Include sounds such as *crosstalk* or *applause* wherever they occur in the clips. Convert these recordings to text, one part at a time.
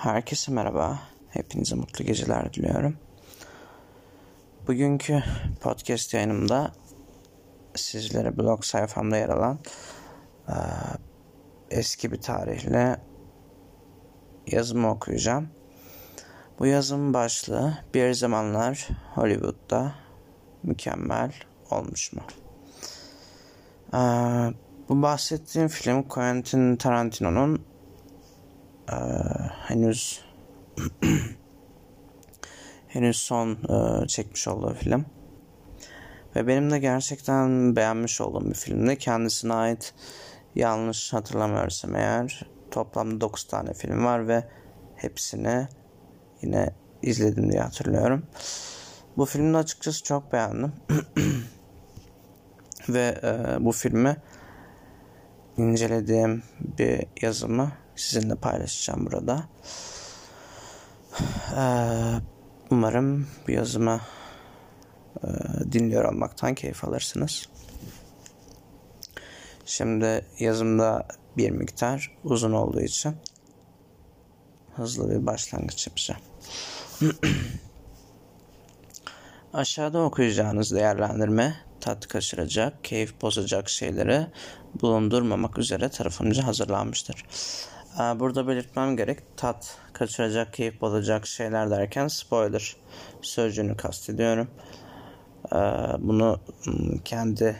Herkese merhaba. Hepinize mutlu geceler diliyorum. Bugünkü podcast yayınımda sizlere blog sayfamda yer alan e, eski bir tarihle yazımı okuyacağım. Bu yazım başlığı bir zamanlar Hollywood'da mükemmel olmuş mu? E, bu bahsettiğim film Quentin Tarantino'nun e, henüz *clears throat* henüz son e, çekmiş olduğu film. Ve benim de gerçekten beğenmiş olduğum bir filmdi. Kendisine ait yanlış hatırlamıyorsam eğer toplamda 9 tane film var ve hepsini yine izledim diye hatırlıyorum. Bu filmi açıkçası çok beğendim. *clears throat* ve e, bu filmi incelediğim bir yazımı sizinle paylaşacağım burada. Ee, umarım bu yazımı e, dinliyor olmaktan keyif alırsınız. Şimdi yazımda bir miktar uzun olduğu için hızlı bir başlangıç yapacağım. *clears throat* Aşağıda okuyacağınız değerlendirme tat kaçıracak, keyif bozacak şeyleri bulundurmamak üzere tarafımca hazırlanmıştır. Ee, burada belirtmem gerek tat kaçıracak, keyif bozacak şeyler derken spoiler sözcüğünü kastediyorum. Ee, bunu hmm, kendi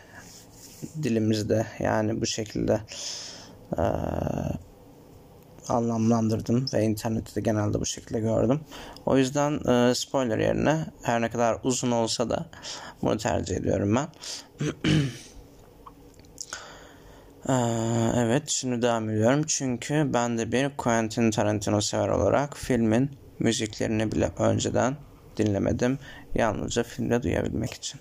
dilimizde yani bu şekilde e, anlamlandırdım ve internette de genelde bu şekilde gördüm. O yüzden e, spoiler yerine her ne kadar uzun olsa da bunu tercih ediyorum ben. *clears throat* Ee, evet şimdi devam ediyorum. Çünkü ben de bir Quentin Tarantino sever olarak filmin müziklerini bile önceden dinlemedim. Yalnızca filmde duyabilmek için.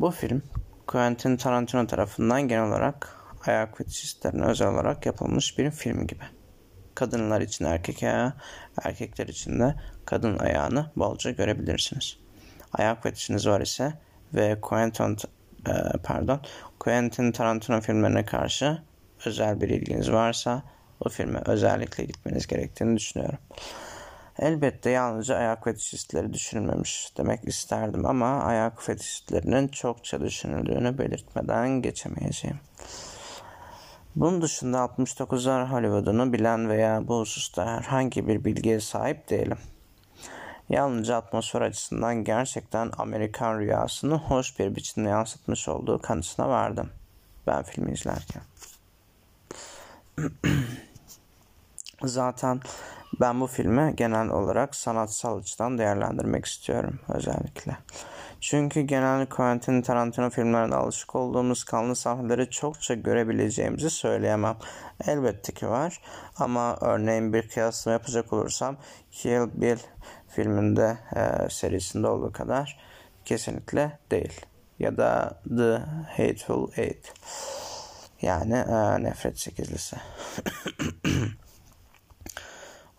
Bu film Quentin Tarantino tarafından genel olarak ayak fetişistlerine özel olarak yapılmış bir film gibi. Kadınlar için erkek ayağı, erkekler için de kadın ayağını bolca görebilirsiniz. Ayak fetişiniz var ise ve Quentin e, pardon Quentin Tarantino filmlerine karşı özel bir ilginiz varsa bu filme özellikle gitmeniz gerektiğini düşünüyorum. Elbette yalnızca ayak fetişistleri düşünülmemiş demek isterdim ama ayak fetişistlerinin çokça düşünüldüğünü belirtmeden geçemeyeceğim. Bunun dışında 69'lar Hollywood'unu bilen veya bu hususta herhangi bir bilgiye sahip değilim. Yalnızca atmosfer açısından gerçekten Amerikan rüyasını hoş bir biçimde yansıtmış olduğu kanısına vardım. Ben filmi izlerken. *clears throat* Zaten ben bu filmi genel olarak sanatsal açıdan değerlendirmek istiyorum özellikle. Çünkü genel Quentin Tarantino filmlerinde alışık olduğumuz kanlı sahneleri çokça görebileceğimizi söyleyemem. Elbette ki var ama örneğin bir kıyaslama yapacak olursam Kill Bill filminde e, serisinde olduğu kadar kesinlikle değil. Ya da The Hateful Eight yani e, nefret sekizlisi. *clears throat*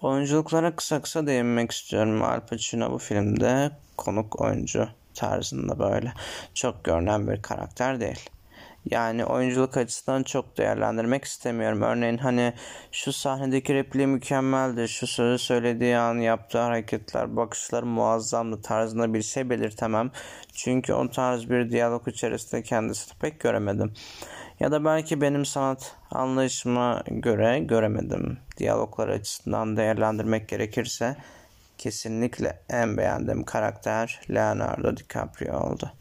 Oyunculuklara kısa kısa değinmek istiyorum. Al Pacino bu filmde konuk oyuncu tarzında böyle çok görünen bir karakter değil. Yani oyunculuk açısından çok değerlendirmek istemiyorum. Örneğin hani şu sahnedeki repliği mükemmeldi. Şu sözü söylediği an yaptığı hareketler, bakışlar muazzamdı tarzında bir şey belirtemem. Çünkü o tarz bir diyalog içerisinde kendisini pek göremedim. Ya da belki benim sanat anlayışıma göre göremedim. Diyaloglar açısından değerlendirmek gerekirse kesinlikle en beğendiğim karakter Leonardo DiCaprio oldu.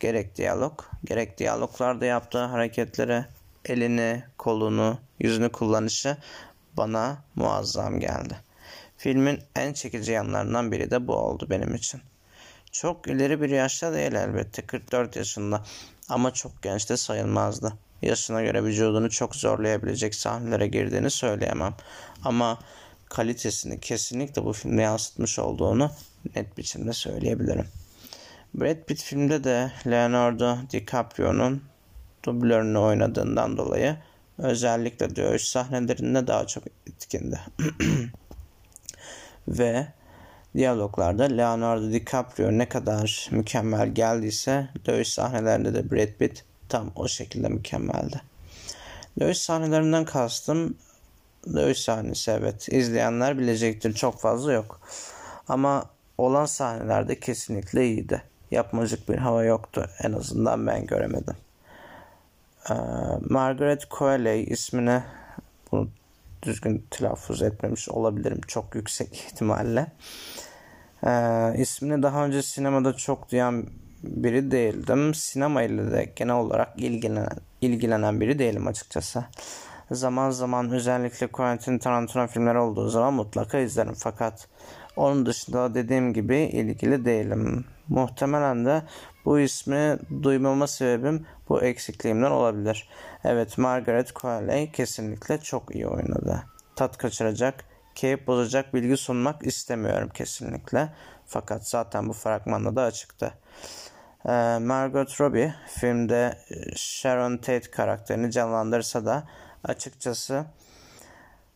Gerek diyalog, gerek diyaloglarda yaptığı hareketleri, elini, kolunu, yüzünü kullanışı bana muazzam geldi. Filmin en çekici yanlarından biri de bu oldu benim için. Çok ileri bir yaşta değil elbette 44 yaşında ama çok genç de sayılmazdı. Yaşına göre vücudunu çok zorlayabilecek sahnelere girdiğini söyleyemem. Ama kalitesini kesinlikle bu filmde yansıtmış olduğunu net biçimde söyleyebilirim. Brad Pitt filmde de Leonardo DiCaprio'nun dublörünü oynadığından dolayı özellikle dövüş sahnelerinde daha çok etkindi. *clears throat* Ve diyaloglarda Leonardo DiCaprio ne kadar mükemmel geldiyse dövüş sahnelerinde de Brad Pitt tam o şekilde mükemmeldi. Dövüş sahnelerinden kastım dövüş sahnesi evet. İzleyenler bilecektir çok fazla yok. Ama olan sahnelerde kesinlikle iyiydi. Yapmacık bir hava yoktu. En azından ben göremedim. Ee, Margaret Qualley ismini bunu düzgün telaffuz etmemiş olabilirim çok yüksek ihtimalle. Ee, ismini daha önce sinemada çok duyan biri değildim. Sinema ile de genel olarak ilgilenen, ilgilenen biri değilim açıkçası. Zaman zaman özellikle Quentin Tarantino filmleri olduğu zaman mutlaka izlerim. Fakat onun dışında dediğim gibi ilgili değilim. Muhtemelen de bu ismi duymama sebebim bu eksikliğimden olabilir. Evet Margaret Qualley kesinlikle çok iyi oynadı. Tat kaçıracak, keyif bozacak bilgi sunmak istemiyorum kesinlikle. Fakat zaten bu fragmanda da açıktı. Ee, Margot Robbie filmde Sharon Tate karakterini canlandırsa da açıkçası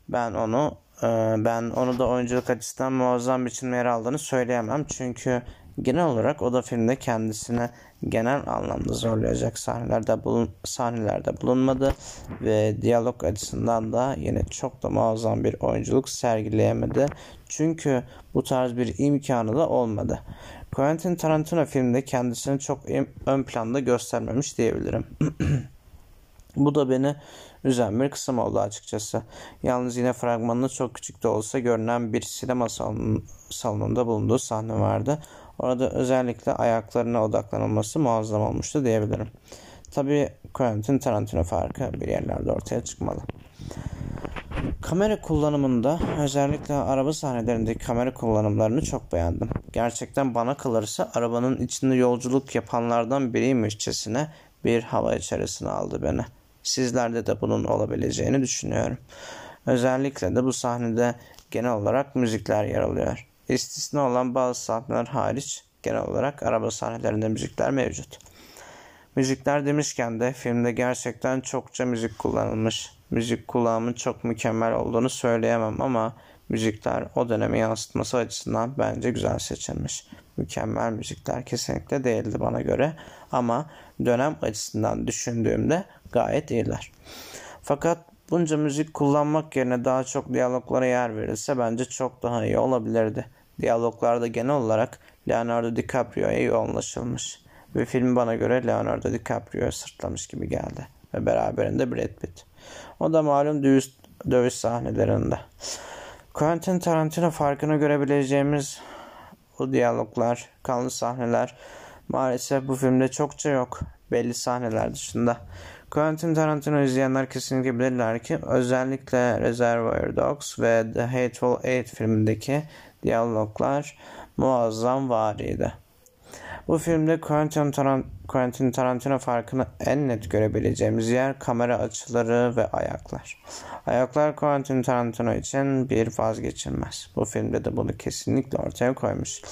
ben onu e, ben onu da oyunculuk açısından muazzam biçimde yer aldığını söyleyemem. Çünkü genel olarak o da filmde kendisine genel anlamda zorlayacak sahnelerde bulun sahnelerde bulunmadı ve diyalog açısından da yine çok da muazzam bir oyunculuk sergileyemedi. Çünkü bu tarz bir imkanı da olmadı. Quentin Tarantino filmde kendisini çok ön planda göstermemiş diyebilirim. *clears throat* bu da beni üzen bir kısım oldu açıkçası. Yalnız yine fragmanında çok küçük de olsa görünen bir sinema salonunda bulunduğu sahne vardı. Orada özellikle ayaklarına odaklanılması muazzam olmuştu diyebilirim. Tabi Quentin Tarantino farkı bir yerlerde ortaya çıkmalı. Kamera kullanımında özellikle araba sahnelerindeki kamera kullanımlarını çok beğendim. Gerçekten bana kalırsa arabanın içinde yolculuk yapanlardan biriymişçesine bir hava içerisine aldı beni. Sizlerde de bunun olabileceğini düşünüyorum. Özellikle de bu sahnede genel olarak müzikler yer alıyor. İstisna olan bazı sahneler hariç genel olarak araba sahnelerinde müzikler mevcut. Müzikler demişken de filmde gerçekten çokça müzik kullanılmış. Müzik kulağımın çok mükemmel olduğunu söyleyemem ama müzikler o dönemi yansıtması açısından bence güzel seçilmiş. Mükemmel müzikler kesinlikle değildi bana göre ama dönem açısından düşündüğümde gayet iyiler. Fakat bunca müzik kullanmak yerine daha çok diyaloglara yer verilse bence çok daha iyi olabilirdi. Diyaloglarda genel olarak Leonardo DiCaprio'ya yoğunlaşılmış ve film bana göre Leonardo DiCaprio'ya sırtlamış gibi geldi ve beraberinde Brad Pitt. O da malum dövüş, dövüş sahnelerinde. Quentin Tarantino farkını görebileceğimiz bu diyaloglar, kanlı sahneler maalesef bu filmde çokça yok. Belli sahneler dışında. Quentin Tarantino izleyenler kesinlikle bilirler ki özellikle Reservoir Dogs ve The Hateful Eight filmindeki diyaloglar muazzam variydi. Bu filmde Quentin, Tarant Quentin Tarantino farkını en net görebileceğimiz yer kamera açıları ve ayaklar. Ayaklar Quentin Tarantino için bir vazgeçilmez. Bu filmde de bunu kesinlikle ortaya koymuş.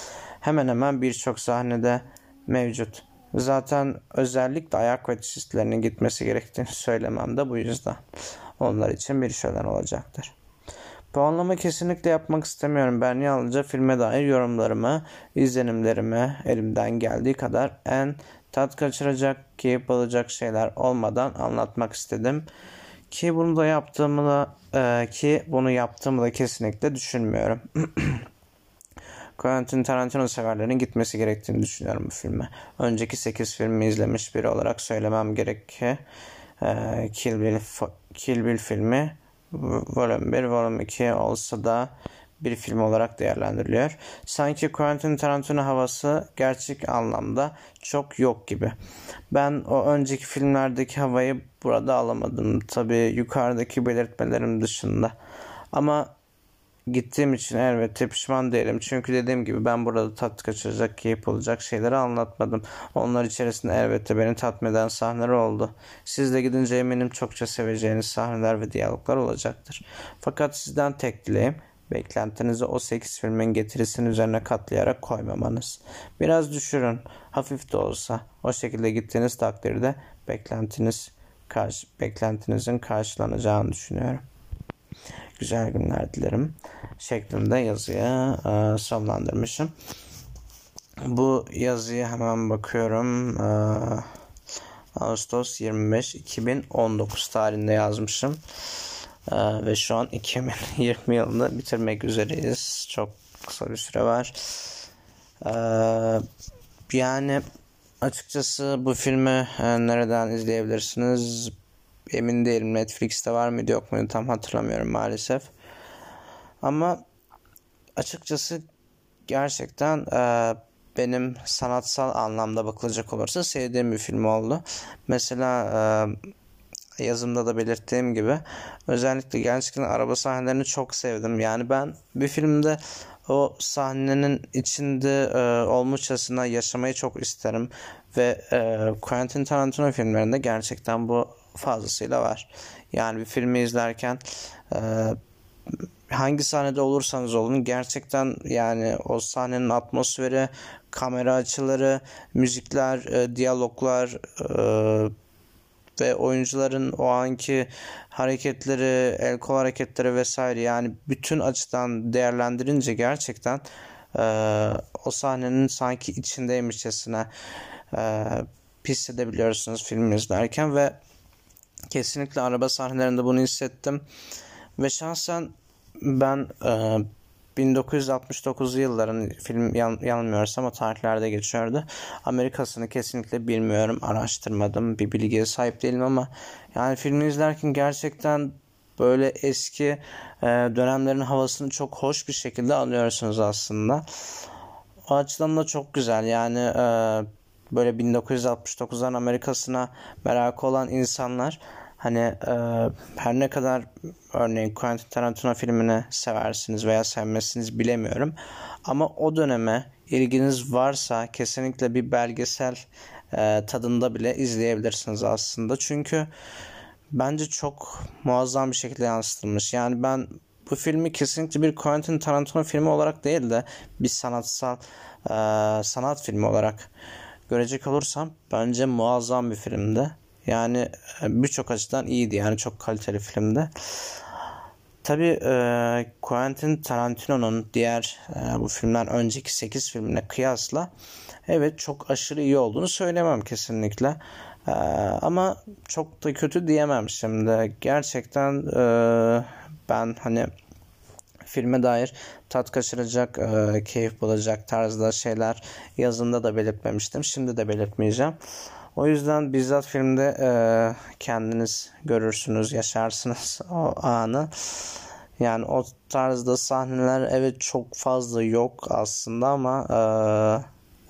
Hemen hemen birçok sahnede mevcut. Zaten özellikle ayak fetişistlerinin gitmesi gerektiğini *laughs* söylemem de bu yüzden. Onlar için bir şölen olacaktır. Puanlama kesinlikle yapmak istemiyorum. Ben yalnızca filme dair yorumlarımı, izlenimlerimi elimden geldiği kadar en tat kaçıracak, keyif alacak şeyler olmadan anlatmak istedim. Ki bunu da yaptığımı da e, ki bunu yaptığımı da kesinlikle düşünmüyorum. *clears throat* Quentin Tarantino severlerin gitmesi gerektiğini düşünüyorum bu filme. Önceki 8 filmi izlemiş biri olarak söylemem gerek ki e, Kill Bill, Kill Bill filmi Volume 1, Volume 2 olsa da bir film olarak değerlendiriliyor. Sanki Quentin Tarantino havası gerçek anlamda çok yok gibi. Ben o önceki filmlerdeki havayı burada alamadım. Tabi yukarıdaki belirtmelerim dışında. Ama gittiğim için elbette pişman değilim. Çünkü dediğim gibi ben burada tat kaçıracak, keyif olacak şeyleri anlatmadım. Onlar içerisinde elbette beni tatmin eden sahneler oldu. Siz de gidince eminim çokça seveceğiniz sahneler ve diyaloglar olacaktır. Fakat sizden tek dileğim beklentinizi o 8 filmin getirisinin üzerine katlayarak koymamanız. Biraz düşürün. Hafif de olsa. O şekilde gittiğiniz takdirde beklentiniz karşı, beklentinizin karşılanacağını düşünüyorum güzel günler dilerim şeklinde yazıya e, sonlandırmışım. Bu yazıyı hemen bakıyorum. E, Ağustos 25 2019 tarihinde yazmışım. Ee, ve şu an 2020 yılında bitirmek üzereyiz. Çok kısa bir süre var. Ee, yani açıkçası bu filmi e, nereden izleyebilirsiniz? Emin değilim. Netflix'te var mıydı yok muydu tam hatırlamıyorum maalesef. Ama açıkçası gerçekten e, benim sanatsal anlamda bakılacak olursa sevdiğim bir film oldu. Mesela e, yazımda da belirttiğim gibi özellikle gerçekten araba sahnelerini çok sevdim. Yani ben bir filmde o sahnenin içinde e, olmuşçasına yaşamayı çok isterim ve e, Quentin Tarantino filmlerinde gerçekten bu fazlasıyla var. Yani bir filmi izlerken e, hangi sahnede olursanız olun gerçekten yani o sahnenin atmosferi, kamera açıları, müzikler, e, diyaloglar e, ve oyuncuların o anki hareketleri, el kol hareketleri vesaire yani bütün açıdan değerlendirince gerçekten e, o sahnenin sanki içindeymişçesine e, hissedebiliyorsunuz film izlerken ve kesinlikle araba sahnelerinde bunu hissettim ve şahsen ben e, 1969 yılların film yan, yanılmıyorsam o tarihlerde geçiyordu. Amerikasını kesinlikle bilmiyorum, araştırmadım, bir bilgiye sahip değilim ama yani filmi izlerken gerçekten böyle eski e, dönemlerin havasını çok hoş bir şekilde alıyorsunuz aslında. O açıdan da çok güzel yani e, böyle 1969'ların Amerikasına merakı olan insanlar Hani e, her ne kadar örneğin Quentin Tarantino filmini seversiniz veya sevmezsiniz bilemiyorum. Ama o döneme ilginiz varsa kesinlikle bir belgesel e, tadında bile izleyebilirsiniz aslında. Çünkü bence çok muazzam bir şekilde yansıtılmış. Yani ben bu filmi kesinlikle bir Quentin Tarantino filmi olarak değil de bir sanatsal e, sanat filmi olarak görecek olursam bence muazzam bir filmdi. Yani e, birçok açıdan iyiydi. Yani çok kaliteli filmdi. Tabi e, Quentin Tarantino'nun diğer e, bu filmden önceki 8 filmine kıyasla evet çok aşırı iyi olduğunu söylemem kesinlikle. E, ama çok da kötü diyemem şimdi. Gerçekten e, ben hani filme dair tat kaçıracak, e, keyif bulacak tarzda şeyler yazında da belirtmemiştim. Şimdi de belirtmeyeceğim. O yüzden bizzat filmde e, kendiniz görürsünüz, yaşarsınız *laughs* o anı. Yani o tarzda sahneler evet çok fazla yok aslında ama e,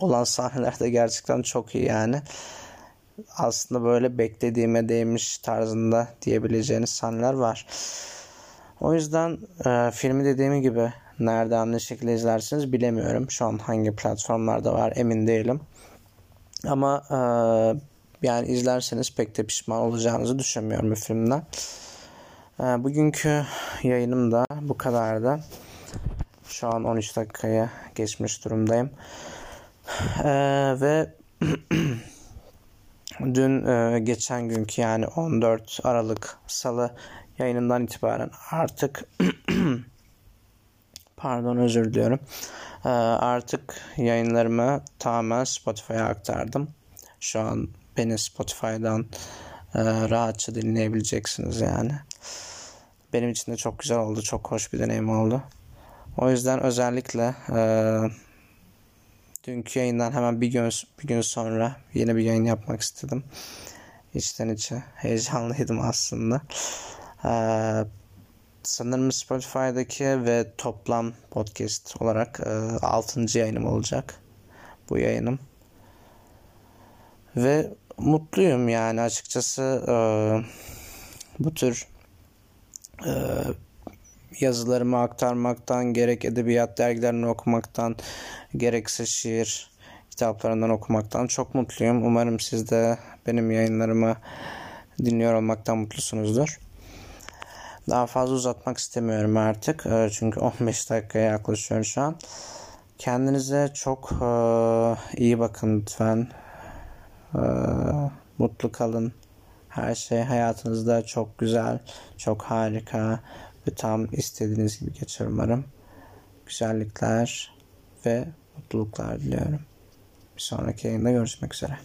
olan sahneler de gerçekten çok iyi yani. Aslında böyle beklediğime değmiş tarzında diyebileceğiniz sahneler var. O yüzden e, filmi dediğim gibi nereden ne şekilde izlersiniz bilemiyorum. Şu an hangi platformlarda var emin değilim. Ama e, yani izlerseniz pek de pişman olacağınızı düşünmüyorum bu filmden. E, bugünkü yayınım da bu kadardı. Şu an 13 dakikaya geçmiş durumdayım. E, ve *clears throat* dün e, geçen günkü yani 14 Aralık Salı yayınından itibaren artık *clears throat* pardon özür diliyorum. Ee, artık yayınlarımı tamamen Spotify'a aktardım. Şu an beni Spotify'dan e, rahatça dinleyebileceksiniz yani. Benim için de çok güzel oldu. Çok hoş bir deneyim oldu. O yüzden özellikle e, dünkü yayından hemen bir gün bir gün sonra yeni bir yayın yapmak istedim. İçten içe heyecanlıydım aslında. Ee, sanırım Spotify'daki ve toplam podcast olarak e, 6. yayınım olacak. Bu yayınım. Ve mutluyum yani açıkçası e, bu tür e, yazılarımı aktarmaktan gerek edebiyat dergilerini okumaktan gerekse şiir kitaplarından okumaktan çok mutluyum. Umarım siz de benim yayınlarımı dinliyor olmaktan mutlusunuzdur. Daha fazla uzatmak istemiyorum artık. Ee, çünkü 15 dakikaya yaklaşıyor şu an. Kendinize çok e, iyi bakın lütfen. E, mutlu kalın. Her şey hayatınızda çok güzel, çok harika ve tam istediğiniz gibi geçer umarım. Güzellikler ve mutluluklar diliyorum. Bir sonraki yayında görüşmek üzere.